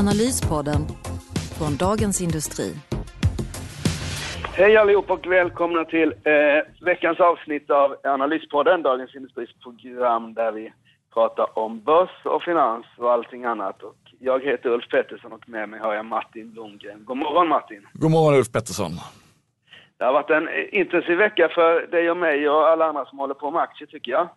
Analyspodden från Dagens Industri. Hej allihop och välkomna till eh, veckans avsnitt av Analyspodden, Dagens Industris program där vi pratar om börs och finans och allting annat. Och jag heter Ulf Pettersson och med mig har jag Martin Blomgren. God morgon Martin! God morgon Ulf Pettersson! Det har varit en intensiv vecka för dig och mig och alla andra som håller på med aktier tycker jag.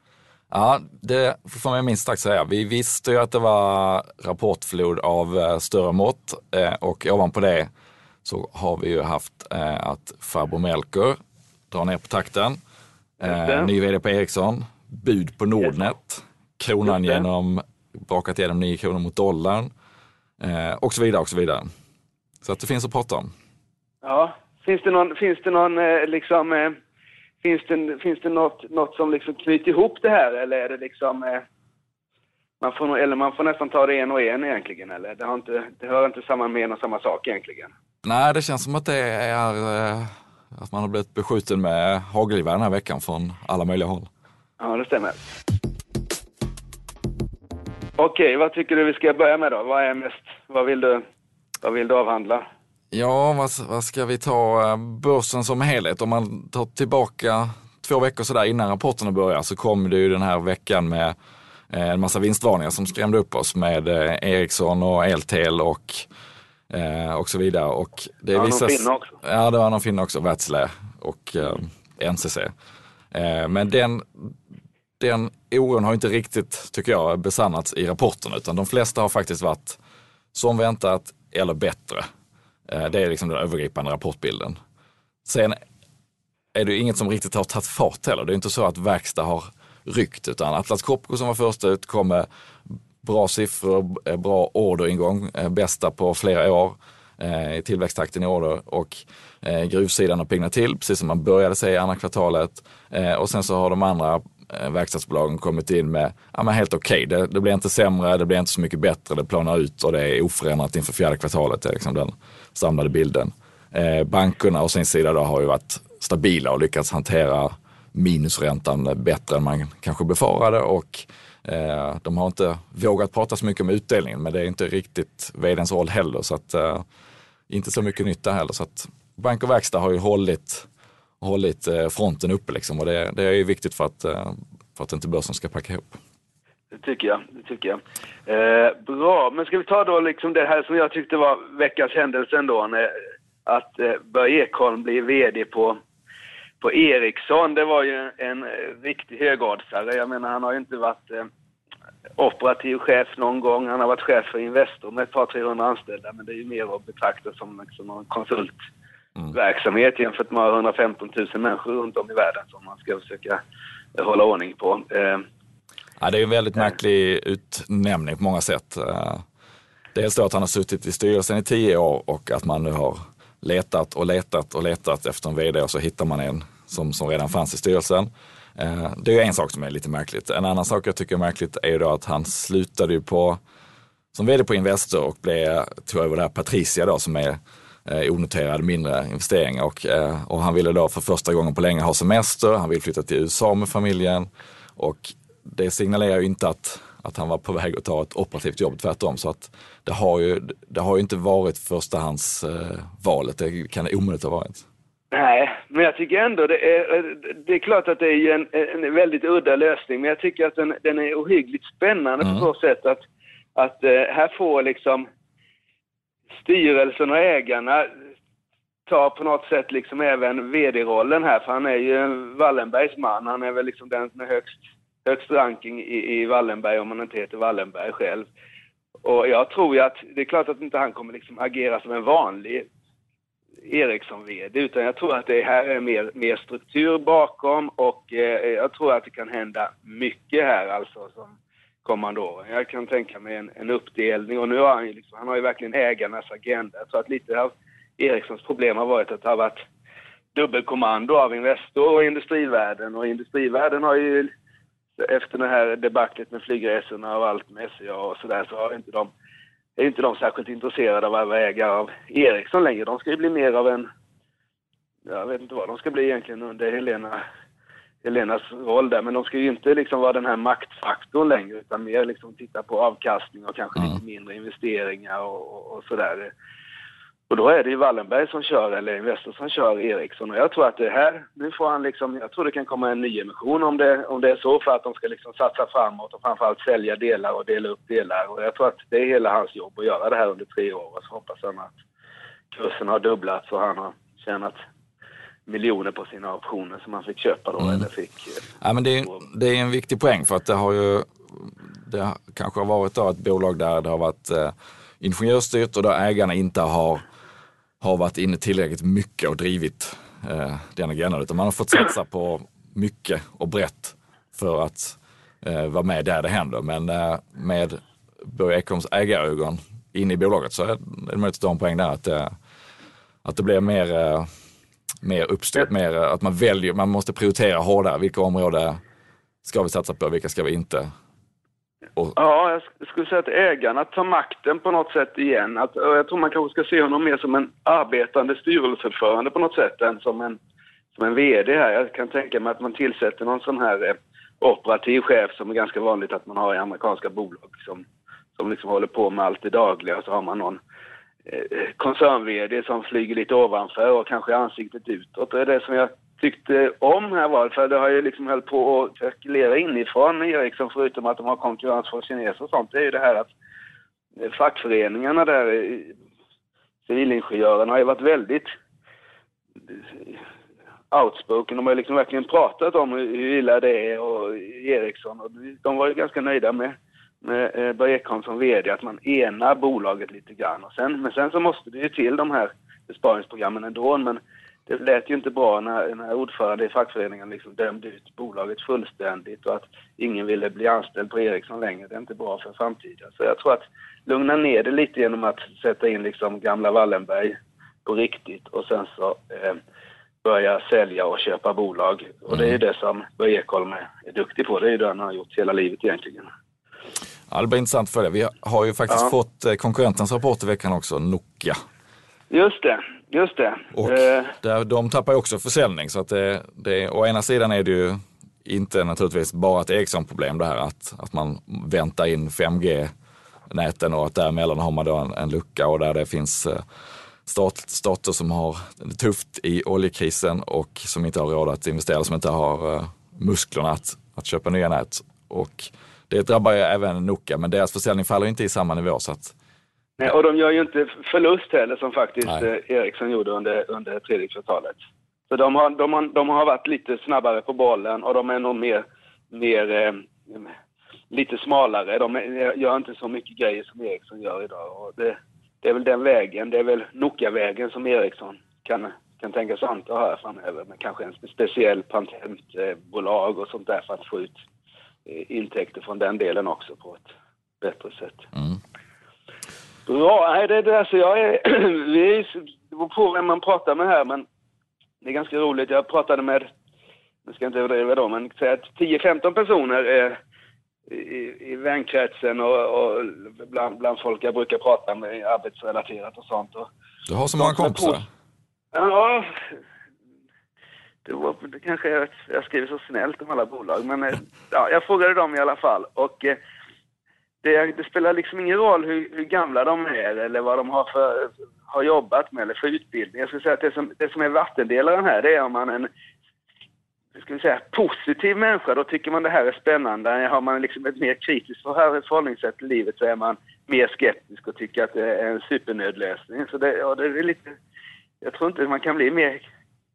Ja, det får man minst sagt säga. Vi visste ju att det var rapportflod av eh, större mått eh, och ovanpå det så har vi ju haft eh, att farbror Melker drar ner på takten. Ny vd på Ericsson, bud på Nordnet, kronan genom, bakat igenom 9 kronor mot dollarn och så vidare och så vidare. Så att det finns att prata om. Ja, finns det någon, finns det någon liksom Finns det, finns det något, något som liksom knyter ihop det här eller är det liksom... Eh, man får, eller man får nästan ta det en och en egentligen eller? Det, har inte, det hör inte samman med en och samma sak egentligen. Nej, det känns som att det är eh, att man har blivit beskjuten med hagelgevär den här veckan från alla möjliga håll. Ja, det stämmer. Okej, vad tycker du vi ska börja med då? Vad är mest, vad vill du, vad vill du avhandla? Ja, vad, vad ska vi ta? Eh, börsen som helhet, om man tar tillbaka två veckor sådär innan rapporterna börjar så kom det ju den här veckan med eh, en massa vinstvarningar som skrämde upp oss med eh, Ericsson och Eltel och, och så vidare. Och det ja, vissa, någon finna också. Ja, det var någon finna också, Wärtsilä och eh, NCC. Eh, men den, den oron har inte riktigt, tycker jag, besannats i rapporten utan de flesta har faktiskt varit som väntat eller bättre. Eh, det är liksom den övergripande rapportbilden. Sen är det inget som riktigt har tagit fart heller. Det är inte så att verkstad har ryckt utan Atlas Copco som var först ut kom med bra siffror, eh, bra orderingång, eh, bästa på flera år i tillväxttakten i order och gruvsidan har pignat till precis som man började se i andra kvartalet och sen så har de andra Eh, verkstadsbolagen kommit in med ja, men helt okej. Okay. Det, det, blir inte sämre, det blir inte så mycket bättre, det planar ut och det är oförändrat inför fjärde kvartalet. Det är liksom den samlade bilden. Eh, bankerna å sin sida då har ju varit stabila och lyckats hantera minusräntan bättre än man kanske befarade och eh, de har inte vågat prata så mycket om utdelningen men det är inte riktigt vdns roll heller så att eh, inte så mycket nytta heller. Så att bank och verkstad har ju hållit, hållit eh, fronten uppe liksom och det, det är ju viktigt för att, eh, för att inte börsen ska packa ihop. Det tycker jag. Det tycker jag. Eh, bra, men ska vi ta då liksom det här som jag tyckte var veckans händelse ändå, när, att eh, Börje Ekholm blir VD på, på Ericsson. Det var ju en, en riktig högoddsare. Jag menar, han har ju inte varit eh, operativ chef någon gång. Han har varit chef för Investor med ett par 300 anställda, men det är ju mer att betrakta som liksom konsult. konsultverksamhet mm. jämfört med 115 000 människor runt om i världen som man ska försöka hålla ordning på. Eh, Ja, det är en väldigt märklig utnämning på många sätt. Eh, dels då att han har suttit i styrelsen i tio år och att man nu har letat och letat och letat efter en vd och så hittar man en som, som redan fanns i styrelsen. Eh, det är en sak som är lite märkligt. En annan sak jag tycker är märkligt är då att han slutade ju på, som vd på Investor och blev, tog över det här Patricia då som är eh, onoterade mindre investeringar och, och han ville då för första gången på länge ha semester. Han vill flytta till USA med familjen och det signalerar ju inte att, att han var på väg att ta ett operativt jobb, tvärtom. Så att det har ju, det har ju inte varit förstahandsvalet, eh, det kan det omöjligt ha varit. Nej, men jag tycker ändå det är, det är klart att det är en, en väldigt udda lösning, men jag tycker att den, den är ohyggligt spännande mm. på så sätt att, att eh, här får liksom styrelsen och ägarna tar på något sätt liksom även vd-rollen här, för han är ju en Wallenbergs man. Han är väl liksom den som är högst högst ranking i, i Wallenberg om han inte heter Wallenberg själv. Och jag tror ju att, det är klart att inte han kommer liksom agera som en vanlig Ericsson-VD, utan jag tror att det här är mer, mer struktur bakom och eh, jag tror att det kan hända mycket här alltså som kommande åren. Jag kan tänka mig en, en uppdelning och nu har han ju liksom, han har ju verkligen ägarnas agenda. Så att lite av Ericssons problem har varit att det har varit dubbelkommando av Investor och Industrivärden och Industrivärden har ju efter det här debaclet med flygresorna och allt med SCA och sådär så har inte de, är inte de särskilt intresserade av att vara ägare av Ericsson längre. De ska ju bli mer av en, jag vet inte vad de ska bli egentligen under Helena, Helenas roll där, men de ska ju inte liksom vara den här maktfaktorn längre utan mer liksom titta på avkastning och kanske mm. lite mindre investeringar och, och, och sådär. Och då är det ju Wallenberg som kör, eller Investor som kör Ericsson. Och jag tror att det här, nu får han liksom, jag tror det kan komma en nyemission om det, om det är så för att de ska liksom satsa framåt och framförallt sälja delar och dela upp delar. Och jag tror att det är hela hans jobb att göra det här under tre år. Och så hoppas han att kursen har dubblats och han har tjänat miljoner på sina optioner som han fick köpa då, mm. eller fick. Eh, ja, men det, är, det är en viktig poäng för att det har ju, det kanske har varit då ett bolag där det har varit eh, ingenjörsstyrt och där ägarna inte har har varit inne tillräckligt mycket och drivit eh, den agendan, utan man har fått satsa på mycket och brett för att eh, vara med där det händer. Men eh, med Börje Ekholms ägarögon inne i bolaget så är det möjligt att ta en poäng där att, eh, att det blir mer, eh, mer uppstyrt, mer att man väljer, man måste prioritera hårdare. Vilka områden ska vi satsa på, vilka ska vi inte? Och... Ja, jag skulle säga att ägarna tar makten på något sätt igen. Att, jag tror man kanske ska se honom mer som en arbetande styrelseordförande på något sätt än som en, som en VD här. Jag kan tänka mig att man tillsätter någon sån här eh, operativ chef som är ganska vanligt att man har i amerikanska bolag som, som liksom håller på med allt det dagliga. Så har man någon koncern-VD som flyger lite ovanför och kanske ansiktet utåt. Det är det som jag tyckte om här var, för det har ju liksom höll på att cirkulera inifrån Ericsson förutom att de har konkurrens från kineser och sånt, det är ju det här att fackföreningarna där, civilingenjörerna har ju varit väldigt outspoken. De har ju liksom verkligen pratat om hur illa det är och Ericsson och de var ju ganska nöjda med, med eh, Börje Ekholm som VD, att man enar bolaget lite grann. Och sen, men sen så måste det ju till de här besparingsprogrammen ändå, men det lät ju inte bra när, när ordförande i fackföreningen liksom dömde ut bolaget fullständigt och att ingen ville bli anställd på Ericsson längre. Det är inte bra för framtiden. Så jag tror att lugna ner det lite genom att sätta in liksom gamla Wallenberg på riktigt och sen så eh, börja sälja och köpa bolag. Och det är ju det som Börje Ekholm är, är duktig på. Det är ju det han har gjort hela livet egentligen. Ja, det blir intressant för det. Vi har ju faktiskt ja. fått eh, konkurrentens rapport i veckan också, Nokia. Just det. Just det. Och eh. där, de tappar ju också försäljning. Så att det, det, å ena sidan är det ju inte naturligtvis bara ett Ericsson-problem det här att, att man väntar in 5G-näten och att däremellan har man då en, en lucka och där det finns eh, stat, stater som har det tufft i oljekrisen och som inte har råd att investera, som inte har uh, musklerna att, att köpa nya nät. Och det drabbar ju även Nokia, men deras försäljning faller inte i samma nivå. Så att Nej, och de gör ju inte förlust heller som faktiskt Nej. Eh, Ericsson gjorde under, under tredje kvartalet. Så de har, de, har, de har varit lite snabbare på bollen och de är nog mer, mer eh, lite smalare. De gör inte så mycket grejer som Ericsson gör idag. Och det, det är väl den vägen, det är väl Nokia-vägen som Ericsson kan, kan tänka sig anta här framöver. Men kanske en speciell patentbolag och sånt där för att få ut eh, intäkter från den delen också på ett bättre sätt. Mm. Bra, det är det. Så jag är, vi, det beror på vem man pratar med här, men det är ganska roligt. Jag pratade med, nu ska jag inte överdriva då, men säg att 10-15 personer är i, i vänkretsen och, och bland, bland folk jag brukar prata med arbetsrelaterat och sånt. Och, du har så många kompisar? Ja, det, var, det kanske är, jag skriver så snällt om alla bolag, men eh, ja, jag frågade dem i alla fall. Och eh, det, det, spelar liksom ingen roll hur, hur, gamla de är eller vad de har, för, har jobbat med eller för utbildning. Jag skulle säga att det som, det som är vattendelaren här, det är om man är en ska vi säga, positiv människa, då tycker man det här är spännande. Har man liksom ett mer kritiskt förhållningssätt till livet så är man mer skeptisk och tycker att det är en supernödlösning. Så det, ja, det är lite, jag tror inte man kan bli mer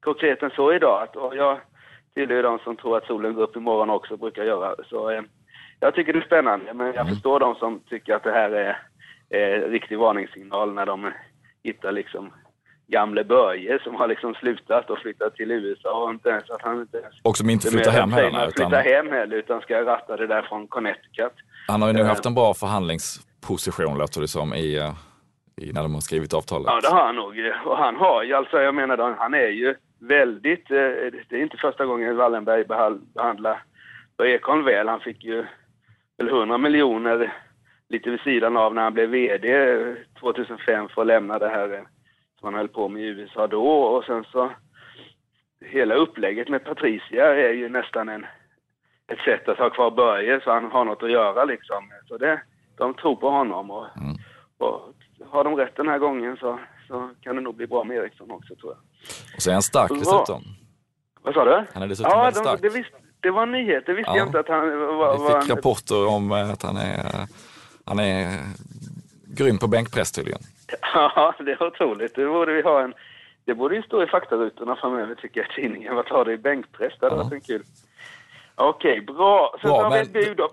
konkret än så idag. Att, och jag tillhör de som tror att solen går upp imorgon också, brukar göra. Så, eh, jag tycker det är spännande, men jag mm. förstår de som tycker att det här är, är riktig varningssignal när de hittar liksom gamle Börje som har liksom slutat och flyttat till USA och inte ens att han inte ens... Och som inte flyttar hem heller? Utan... flyttar hem heller utan ska ratta det där från Connecticut. Han har ju nog haft en bra förhandlingsposition låter det som i, eh, i när de har skrivit avtalet. Ja, det har han nog. Och han har ju, alltså jag menar, han är ju väldigt, eh, det är inte första gången Wallenberg behandlar Ekholm väl. Han fick ju väl 100 miljoner lite vid sidan av när han blev VD 2005 för att lämna det här som han höll på med i USA då och sen så hela upplägget med Patricia är ju nästan en, ett sätt att ha kvar Börje så han har något att göra liksom. Så det, de tror på honom och, mm. och har de rätt den här gången så, så kan det nog bli bra med Eriksson också tror jag. Och så är han stark dessutom. Vad sa du? Han är dessutom ja, väldigt stark. Det, visst, det var en nyhet, det visste ja. jag inte att han var. Vi fick rapporter om att han är, han är grym på bänkpress tydligen. Ja, det är otroligt. Det borde vi ha en... Det borde ju stå i faktarutorna framöver tycker jag, tidningen. Vad tar det i bänkpress? Det hade ja. varit kul. Okej, bra. Sen bra, har vi ett bud då.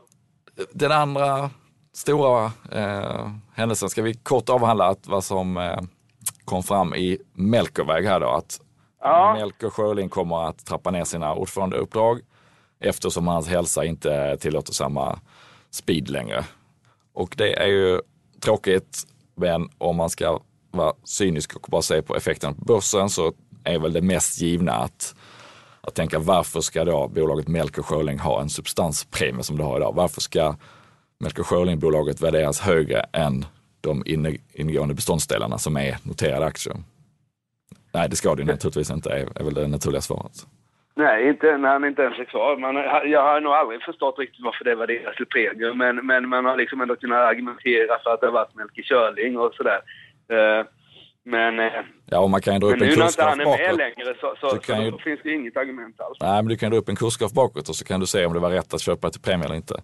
Den andra stora eh, händelsen ska vi kort avhandla att vad som eh, kom fram i Melkerväg här då. Att ja. Melker Sjölin kommer att trappa ner sina ordförandeuppdrag eftersom hans hälsa inte tillåter samma speed längre. Och det är ju tråkigt men om man ska vara cynisk och bara se på effekten på börsen så är väl det mest givna att, att tänka varför ska då bolaget Melker Schörling ha en substanspremie som det har idag? Varför ska Melker Schörling-bolaget värderas högre än de ingående beståndsdelarna som är noterade aktier? Nej, det ska det naturligtvis inte, är, är väl det naturliga svaret. Nej, inte när han inte ens är kvar. Man, jag har nog aldrig förstått riktigt varför det värderas till premium, men, men man har liksom ändå kunnat argumentera för att det har varit Melker Körling och sådär. Uh, men, eh, ja, och man kan ju dra upp en kursgraf bakåt. nu när inte han är med längre så, så, så ju... finns det inget argument alls. Nej, men du kan dra upp en kursgraf bakåt och så kan du se om det var rätt att köpa till premie eller inte.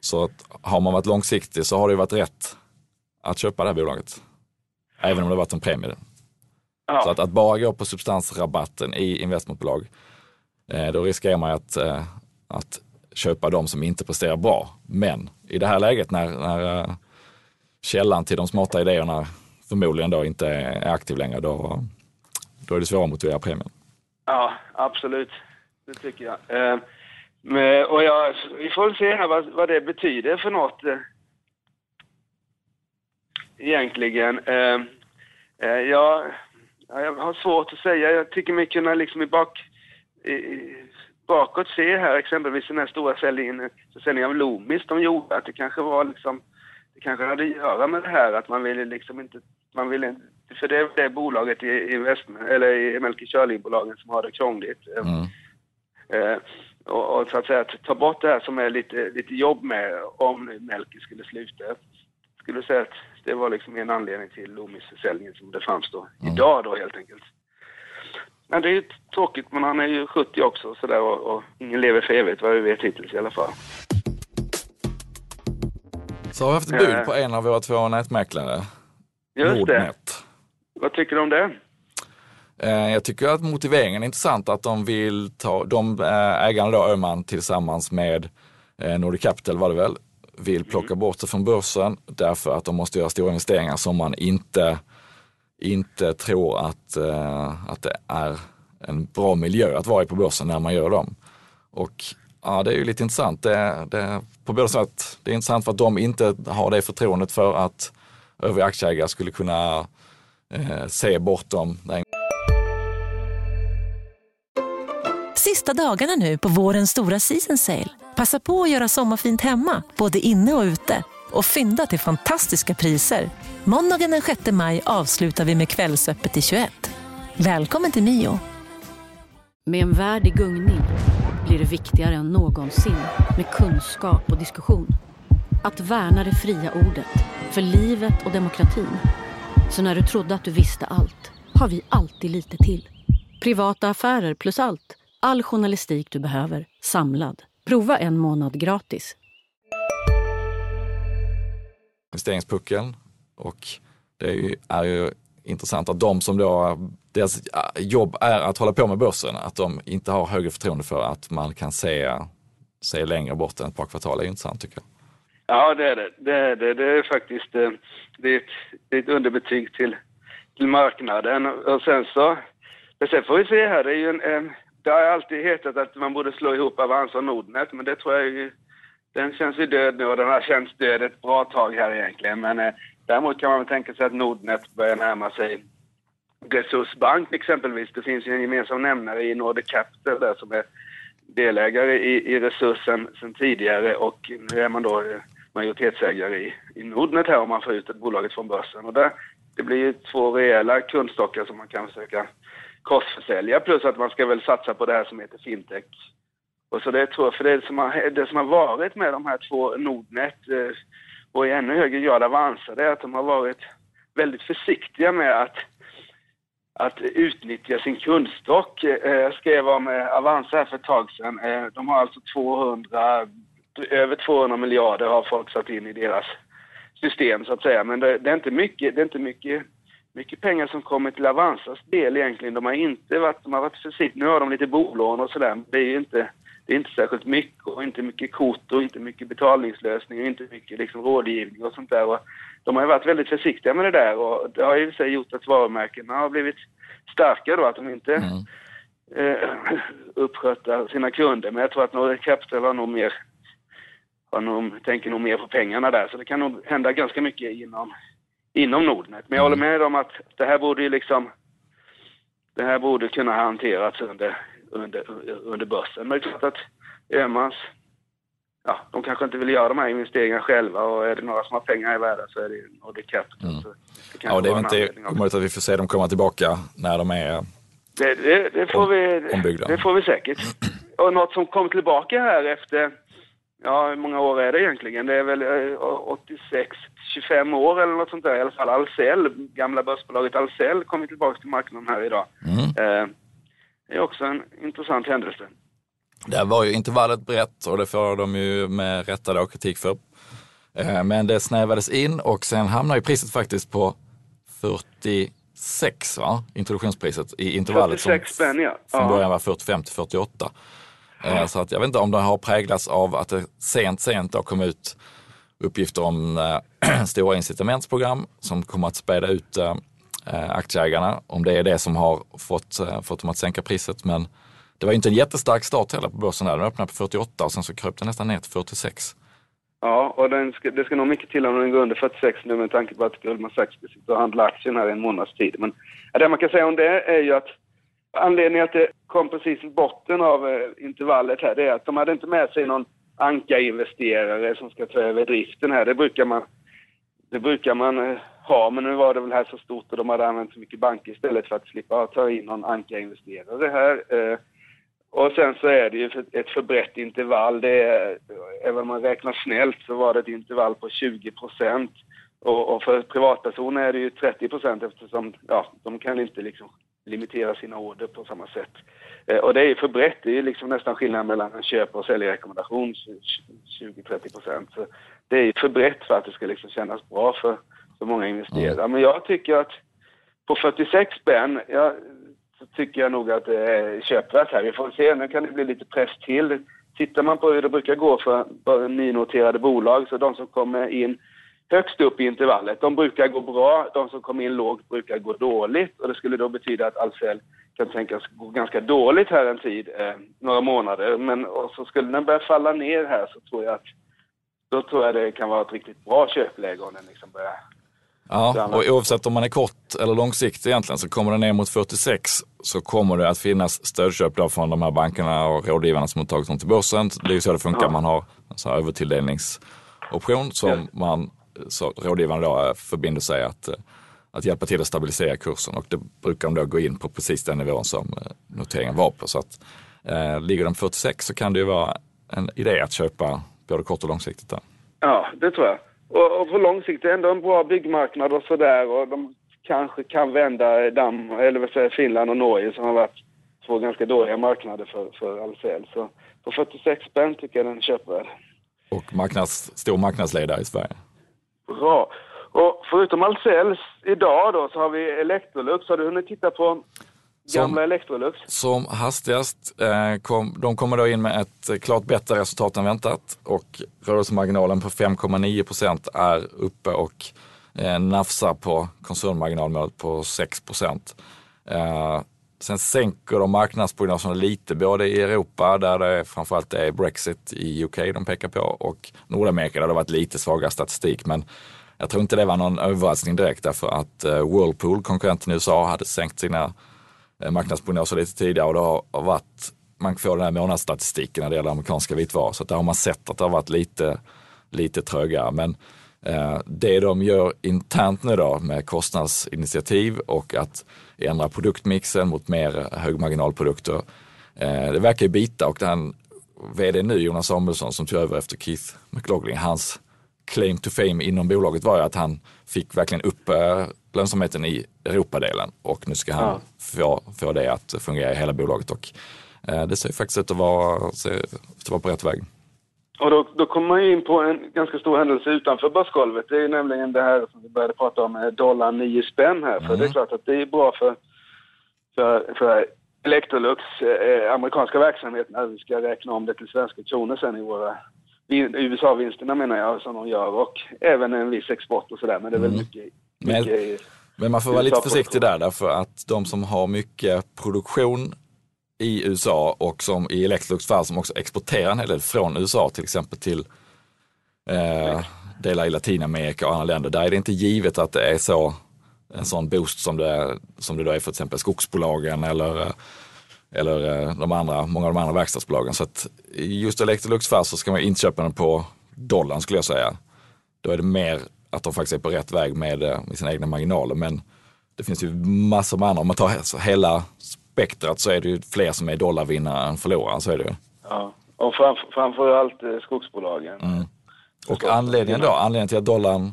Så att har man varit långsiktig så har det ju varit rätt att köpa det här bolaget. Även om det varit en premie. Ja. Så att, att, bara gå på substansrabatten i investmentbolag, eh, då riskerar man att, eh, att köpa de som inte presterar bra. Men i det här läget när, när eh, källan till de smarta idéerna förmodligen då inte är aktiv längre, då, då är det svårare att motivera premien. Ja, absolut. Det tycker jag. Eh, och jag, vi får se här vad, vad det betyder för något eh, egentligen. Eh, eh, jag, jag har svårt att säga. Jag tycker mig kunna liksom i bak, i, bakåt se här exempelvis den här stora försäljningen, försäljningen av Loomis de gjorde, att det kanske var liksom, det kanske hade att göra med det här att man ville liksom inte, man ville för det är det bolaget i, eller i Melker Körling-bolagen som har det krångligt. Mm. Eh, och, och, så att säga ta bort det här som är lite, lite jobb med om Melker skulle sluta. Skulle säga att det var liksom en anledning till Loomis-försäljningen som det framstår mm. idag då helt enkelt. Men det är ju tråkigt, men han är ju 70 också så där, och, och ingen lever för evigt vad vi vet hittills i alla fall. Så har vi haft bud på en av våra två nätmäklare. Just Nordnet. det. Vad tycker du om det? Eh, jag tycker att motiveringen är intressant att de vill ta, de eh, ägarna då, Öhman tillsammans med eh, Nordic Capital var det väl, vill plocka mm. bort det från börsen därför att de måste göra stora investeringar som man inte, inte tror att, att det är en bra miljö att vara i på börsen när man gör dem. Och ja, det är ju lite intressant. Det, det, på båda sätt, det är intressant för att de inte har det förtroendet för att övriga aktieägare skulle kunna eh, se bortom den Sista dagarna nu på vårens stora season sale. Passa på att göra sommarfint hemma, både inne och ute. Och fynda till fantastiska priser. Måndagen den 6 maj avslutar vi med Kvällsöppet i 21. Välkommen till Mio. Med en värld i gungning blir det viktigare än någonsin med kunskap och diskussion. Att värna det fria ordet, för livet och demokratin. Så när du trodde att du visste allt, har vi alltid lite till. Privata affärer plus allt All journalistik du behöver, samlad. Prova en månad gratis. Investeringspuckeln och det är ju, är ju intressant att de som då, deras jobb är att hålla på med börsen, att de inte har högre förtroende för att man kan se, se längre bort än ett par kvartal är intressant tycker jag. Ja, det är det. Det är, det. Det är faktiskt eh, det är ett, det är ett underbetyg till, till marknaden. Och sen så, sen får vi se här, det är ju en, en det har alltid hetat att man borde slå ihop Avanza och Nordnet, men det tror jag ju, den känns ju död nu och den har känts död ett bra tag här egentligen. Men eh, däremot kan man väl tänka sig att Nordnet börjar närma sig Resursbank exempelvis. Det finns ju en gemensam nämnare i Nordic Capital där som är delägare i, i Resursen sedan tidigare och nu är man då eh, majoritetsägare i, i Nordnet här om man får ut ett bolaget från börsen. Och där, det blir ju två rejäla kundstockar som man kan försöka korsförsälja plus att man ska väl satsa på det här som heter fintech. Och så det tror jag, för det som har, det som har varit med de här två Nordnet eh, och i ännu högre grad Avanza, det är att de har varit väldigt försiktiga med att att utnyttja sin kundstock. Eh, jag skrev om eh, Avanza här för ett tag sedan. De har alltså 200, över 200 miljarder har folk satt in i deras system så att säga. Men det, det är inte mycket, det är inte mycket, mycket pengar som kommer till Avanzas del egentligen. De har inte varit, de har varit försiktiga. Nu har de lite bolån och sådär. Det är ju inte, det är inte särskilt mycket och inte mycket kort och inte mycket betalningslösning och inte mycket liksom rådgivning och sånt där. Och de har ju varit väldigt försiktiga med det där och det har ju sig gjort att varumärkena har blivit starka då, att de inte mm. eh, uppsköter sina kunder. Men jag tror att Nordic Capital har nog mer, har nog, tänker nog mer på pengarna där. Så det kan nog hända ganska mycket inom, inom Nordnet. Men jag håller med om att det här borde ju liksom, det här borde kunna hanterats under, under, under börsen. Men det är klart att Öhmans ja, de kanske inte vill göra de här investeringarna själva och är det några som har pengar i världen så är det Nordic Capital. Mm. Det ja, det är inte omöjligt att vi får se dem komma tillbaka när de är det, det, det får vi, ombyggda. Det får vi säkert. Och något som kom tillbaka här efter, ja hur många år är det egentligen? Det är väl 86, eh, 25 år eller något sånt där i alla fall. Ahlsell, gamla börsbolaget Ahlsell kommer tillbaka till marknaden här idag. Mm. Eh, det är också en intressant händelse. Där var ju intervallet brett och det får de ju med rätta då kritik för. Eh, men det snävades in och sen hamnade ju priset faktiskt på 46, va? introduktionspriset i intervallet 46 som spänn, ja. från början var 45 till 48. Ja. Så att jag vet inte om det har präglats av att det sent, sent då kom ut uppgifter om äh, stora incitamentsprogram som kommer att späda ut äh, aktieägarna. Om det är det som har fått, äh, fått dem att sänka priset. Men det var inte en jättestark start heller på börsen där. Den öppnade på 48 och sen så kröp den nästan ner till 46. Ja, och ska, det ska nog mycket till om den går under 46 nu med tanke på att Goldman Sachs sitter och handlar aktien här i en månads tid. Men det man kan säga om det är ju att anledningen att det kom precis i botten av eh, intervallet här, det är att de hade inte med sig någon ankarinvesterare som ska ta över driften här. Det brukar man, det brukar man eh, ha, men nu var det väl här så stort och de hade använt så mycket banker istället för att slippa ta in någon ankarinvesterare här. Eh. Och sen så är det ju ett för brett intervall. Det är, även om man räknar snällt så var det ett intervall på 20 procent. Och, och, för privatpersoner är det ju 30 procent eftersom ja, de kan inte liksom limitera sina order på samma sätt. Eh, och det är ju för brett. Det är liksom nästan skillnad mellan en köp och säljrekommendation, 20-30 procent. Så det är ju för brett för att det ska liksom kännas bra för, för många investerare. Mm. Men jag tycker att på 46 spänn, ja, så tycker jag nog att det är köpvärt här. Vi får se, nu kan det bli lite press till. Tittar man på hur det brukar gå för nynoterade bolag, så de som kommer in högst upp i intervallet, de brukar gå bra. De som kommer in lågt brukar gå dåligt. Och det skulle då betyda att Ahlsell kan tänkas gå ganska dåligt här en tid, eh, några månader. Men och så skulle den börja falla ner här så tror jag att då tror jag det kan vara ett riktigt bra köpläge om den liksom börjar Ja, och oavsett om man är kort eller långsiktig egentligen så kommer den ner mot 46 så kommer det att finnas stödköp då från de här bankerna och rådgivarna som har tagit dem till börsen. Det är ju så det funkar. Ja. Man har en sån här övertilldelningsoption som ja. man, så rådgivarna då förbinder sig att, att hjälpa till att stabilisera kursen och det brukar de då gå in på precis den nivån som eh, noteringen var på. Så att, eh, ligger på 46 så kan det ju vara en idé att köpa både kort och långsiktigt där. Ja, det tror jag. Och, och på lång sikt är det ändå en bra byggmarknad och sådär och de kanske kan vända Dam, eller vad säger Finland och Norge som har varit två ganska dåliga marknader för, för Ahlsell. Så på 46 spänn tycker jag den är köpvärd. Och marknads, stor marknadsledare i Sverige. Bra. Och förutom Ahlsell idag då så har vi Electrolux. Har du hunnit titta på Gamla Electrolux. Som hastigast. Eh, kom, de kommer då in med ett klart bättre resultat än väntat och rörelsemarginalen på 5,9 procent är uppe och eh, nafsar på koncernmarginalmålet på 6 procent. Eh, sen sänker de marknadsprognoserna lite, både i Europa där det framförallt är Brexit i UK de pekar på och Nordamerika där det varit lite svagare statistik. Men jag tror inte det var någon överraskning direkt därför att eh, Whirlpool, konkurrenten i USA, hade sänkt sina eh, marknadsprognoser lite tidigare och det har varit, man får den här månadsstatistiken när det gäller amerikanska vitvaror. Så där har man sett att det har varit lite, lite trögare. Men eh, det de gör internt nu då med kostnadsinitiativ och att ändra produktmixen mot mer högmarginalprodukter, det verkar ju bita och den vd nu, Jonas Samuelsson, som tog över efter Keith McLaughlin, hans claim to fame inom bolaget var ju att han fick verkligen upp eh, lönsamheten i Europadelen och nu ska han ja. få, få det att fungera i hela bolaget och eh, det ser faktiskt ut att vara, att vara på rätt väg. Och då, då kommer man in på en ganska stor händelse utanför börsgolvet. Det är nämligen det här som vi började prata om, dollar 9 spänn här. För mm. det är klart att det är bra för, för, för Electrolux eh, amerikanska verksamhet när vi ska räkna om det till svenska kronor sen i våra USA-vinsterna menar jag som de gör och även en viss export och sådär. Men det är väl mm. mycket, mycket men, men man får vara lite försiktig där därför att de som har mycket produktion i USA och som i Electrolux fall som också exporterar en hel del från USA till exempel till eh, delar i Latinamerika och andra länder. Där är det inte givet att det är så en sån boost som det, som det då är för till exempel skogsbolagen eller eh, eller eh, de andra, många av de andra verkstadsbolagen. Så att just Electrolux fall så ska man inte köpa den på dollarn skulle jag säga. Då är det mer att de faktiskt är på rätt väg med, eh, med sina egna marginaler. Men det finns ju massor med andra. Om man tar hela spektrat så är det ju fler som är dollarvinnare än förlorare. Så är det ju. Ja, och framför, framförallt eh, skogsbolagen. Mm. Och anledningen då, anledningen till att dollarn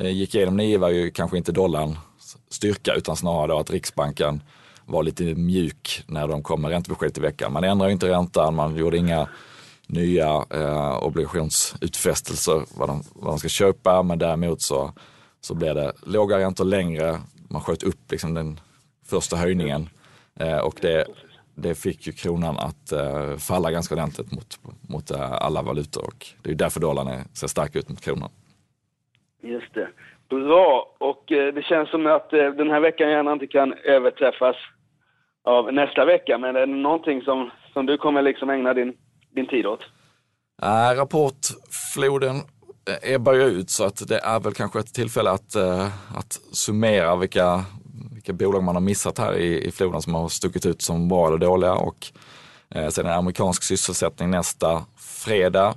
gick igenom nio var ju kanske inte dollarn styrka utan snarare då att Riksbanken var lite mjuk när de kom med räntebeskedet i veckan. Man ändrade inte räntan, man gjorde inga nya eh, obligationsutfästelser vad de, vad de ska köpa, men däremot så, så blev det låga räntor längre. Man sköt upp liksom den första höjningen eh, och det, det fick ju kronan att eh, falla ganska ordentligt mot, mot eh, alla valutor och det är därför dollarn ser stark ut mot kronan. Just det. Bra, och eh, det känns som att eh, den här veckan gärna inte kan överträffas av nästa vecka. Men är det någonting som, som du kommer liksom ägna din, din tid åt? Äh, rapportfloden ebbar ju ut så att det är väl kanske ett tillfälle att, att summera vilka, vilka bolag man har missat här i, i floden som har stuckit ut som bra eller dåliga. Och eh, sen är det amerikansk sysselsättning nästa fredag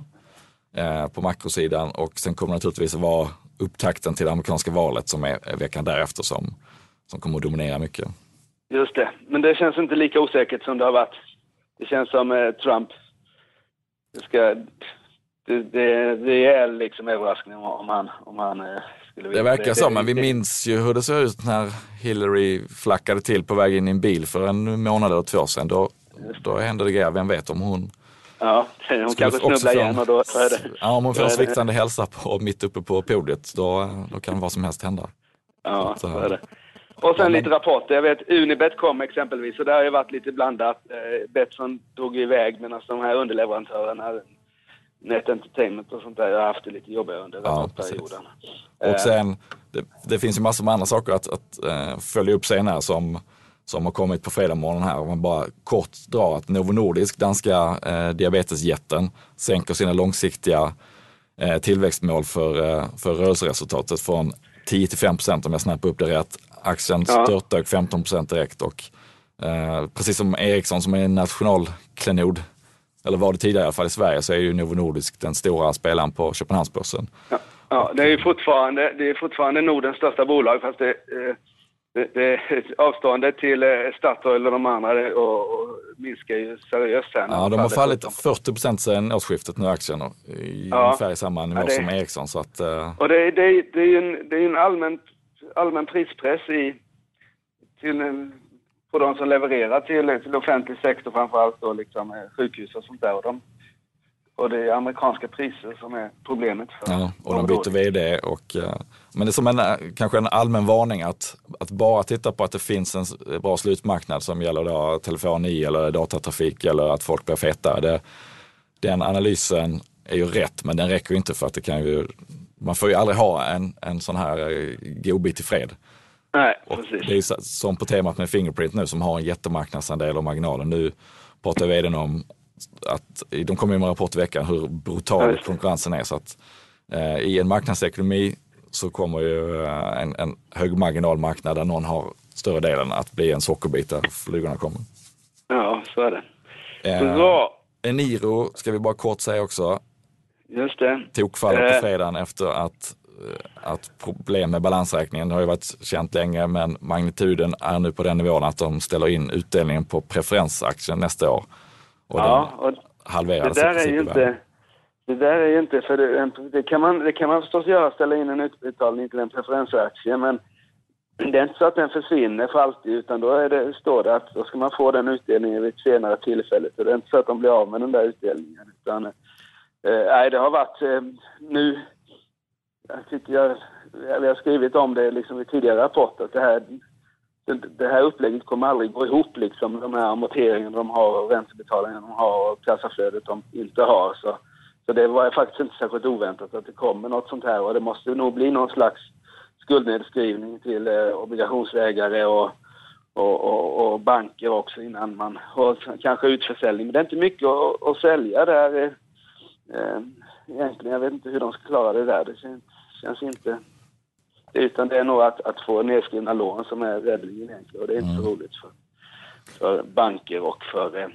eh, på makrosidan och sen kommer det naturligtvis vara upptakten till det amerikanska valet som är veckan därefter som, som kommer att dominera mycket. Just det, men det känns inte lika osäkert som det har varit. Det känns som eh, Trump det ska... Det, det, det är liksom överraskning om han, om han eh, skulle vilja. Det verkar så, men vi minns ju hur det såg ut när Hillary flackade till på väg in i en bil för en månad eller två sedan. Då, då hände det grejer, vem vet om hon Ja, hon kanske snubblar igen och då är det... Ja, om hon får en sviktande hälsa på, mitt uppe på podiet, då, då kan vad som helst hända. Ja, så, så är det. Och sen lite rapporter. Jag vet Unibet kom exempelvis och det har ju varit lite blandat. Eh, Betsson drog iväg medan de här underleverantörerna, Net Entertainment och sånt där, har haft det lite jobbigare under ja, rapportperioden. Och eh. sen, det, det, finns ju massor med andra saker att, att uh, följa upp senare som, som har kommit på fredag morgon här. Om man bara kort drar att Novo Nordisk, danska eh, diabetesjätten, sänker sina långsiktiga eh, tillväxtmål för, eh, för rörelseresultatet från 10 till 5 procent om jag snappar upp det rätt. Aktien ja. störtdök 15 procent direkt och eh, precis som Ericsson som är en nationalklenod, eller var det tidigare i alla fall i Sverige, så är ju Novo Nordisk den stora spelaren på Köpenhamnsbörsen. Ja. ja, det är ju fortfarande, det är fortfarande Nordens största bolag fast det, eh, det, det, avståndet till eh, Statoil och de andra och, och minskar ju seriöst här. Ja, de har fallit 40 procent sedan årsskiftet nu aktien i ja. ungefär i samma nivå ja, det, som Ericsson. Så att, uh... Och det, det, det är ju en, det är en allmän, allmän prispress i, till, på de som levererar till, till offentlig sektor framförallt då liksom eh, sjukhus och sånt där. Och de, och det är amerikanska priser som är problemet. För ja, och de byter vd. Och, uh, men det är som en, eh, kanske en allmän varning att, att bara titta på att det finns en bra slutmarknad som gäller då telefoni eller datatrafik eller att folk blir feta. Det, den analysen är ju rätt, men den räcker inte för att det kan ju, man får ju aldrig ha en, en sån här eh, godbit i fred. Nej, och precis. Det är som på temat med Fingerprint nu som har en jättemarknadsandel och marginalen. Nu pratar vdn om att de kommer med en rapport i veckan hur brutal konkurrensen är. Så att, eh, I en marknadsekonomi så kommer ju eh, en, en hög marginalmarknad där någon har större delen att bli en sockerbit där flygorna kommer. Ja, så är det. Eh. Eniro ska vi bara kort säga också. Just det. Tokfallet på Eh. fredagen efter att, att problem med balansräkningen har ju varit känt länge men magnituden är nu på den nivån att de ställer in utdelningen på preferensaktien nästa år. Och Ja, och halverades det där är ju inte... Det där är ju inte, för det, det, kan man, det kan man förstås göra, ställa in en utbetalning till en preferensaktie, men det är inte så att den försvinner för alltid, utan då är det, står det att då ska man få den utdelningen vid ett senare tillfälle. Så det är inte så att de blir av med den där utdelningen, utan eh, nej, det har varit eh, nu, jag tycker jag, vi har skrivit om det liksom i tidigare rapporter, att det här, det, här upplägget kommer aldrig gå ihop liksom, de här amorteringarna de har och räntebetalningarna de har och kassaflödet de inte har. Så, så det var faktiskt inte särskilt oväntat att det kommer något sånt här och det måste nog bli någon slags skuldnedskrivning till eh, obligationsägare och, och, och, och banker också innan man, och kanske utförsäljning. Men det är inte mycket att, att sälja där eh, eh, egentligen. Jag vet inte hur de ska klara det där. Det känns, känns inte... Utan det är nog att, att få nedskrivna lån som är räddningen egentligen och det är inte så roligt för, för banker och för eh,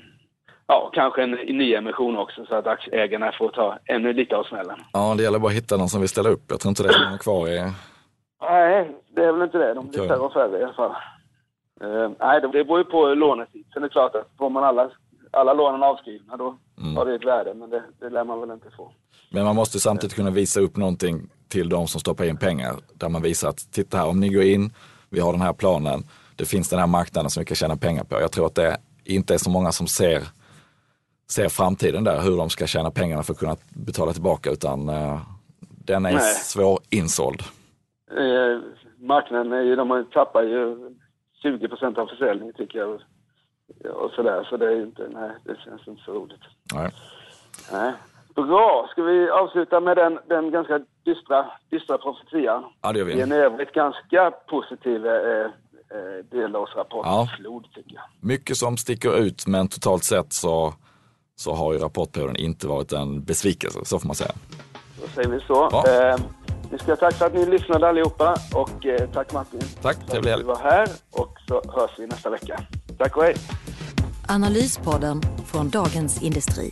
Ja, kanske en nyemission också så att aktieägarna får ta ännu lite av smällen. Ja, det gäller bara att hitta någon som vill ställa upp. Jag tror inte det är många kvar i... Nej, det är väl inte det. De blir färre och färre i alla fall. Uh, nej, det beror ju på lånetid. Sen är det klart att får man alla, alla lånen avskrivna då har det ett värde, men det, det lär man väl inte få. Men man måste samtidigt kunna visa upp någonting till de som stoppar in pengar. Där man visar att titta här, om ni går in, vi har den här planen, det finns den här marknaden som vi kan tjäna pengar på. Jag tror att det inte är så många som ser, ser framtiden där, hur de ska tjäna pengarna för att kunna betala tillbaka, utan eh, den är Nej. svår insåld. Eh, marknaden är ju, de tappar ju 20 procent av försäljningen tycker jag. Och sådär, så det är inte, nej, det känns inte så roligt. Nej. Nej. Bra, ska vi avsluta med den, den ganska dystra, dystra profetian? Ja, det gör I vi. en övrigt ganska positiv eh, eh, delårsrapportflod tycker jag. Mycket som sticker ut, men totalt sett så, så har ju rapportperioden inte varit en besvikelse, så får man säga. Då säger vi så. Ja. Eh, vi ska tack för att ni lyssnade allihopa och eh, tack Martin. Tack, för att trevlig helg. du var här och så hörs vi nästa vecka. Tack och hej! Analyspodden från Dagens Industri.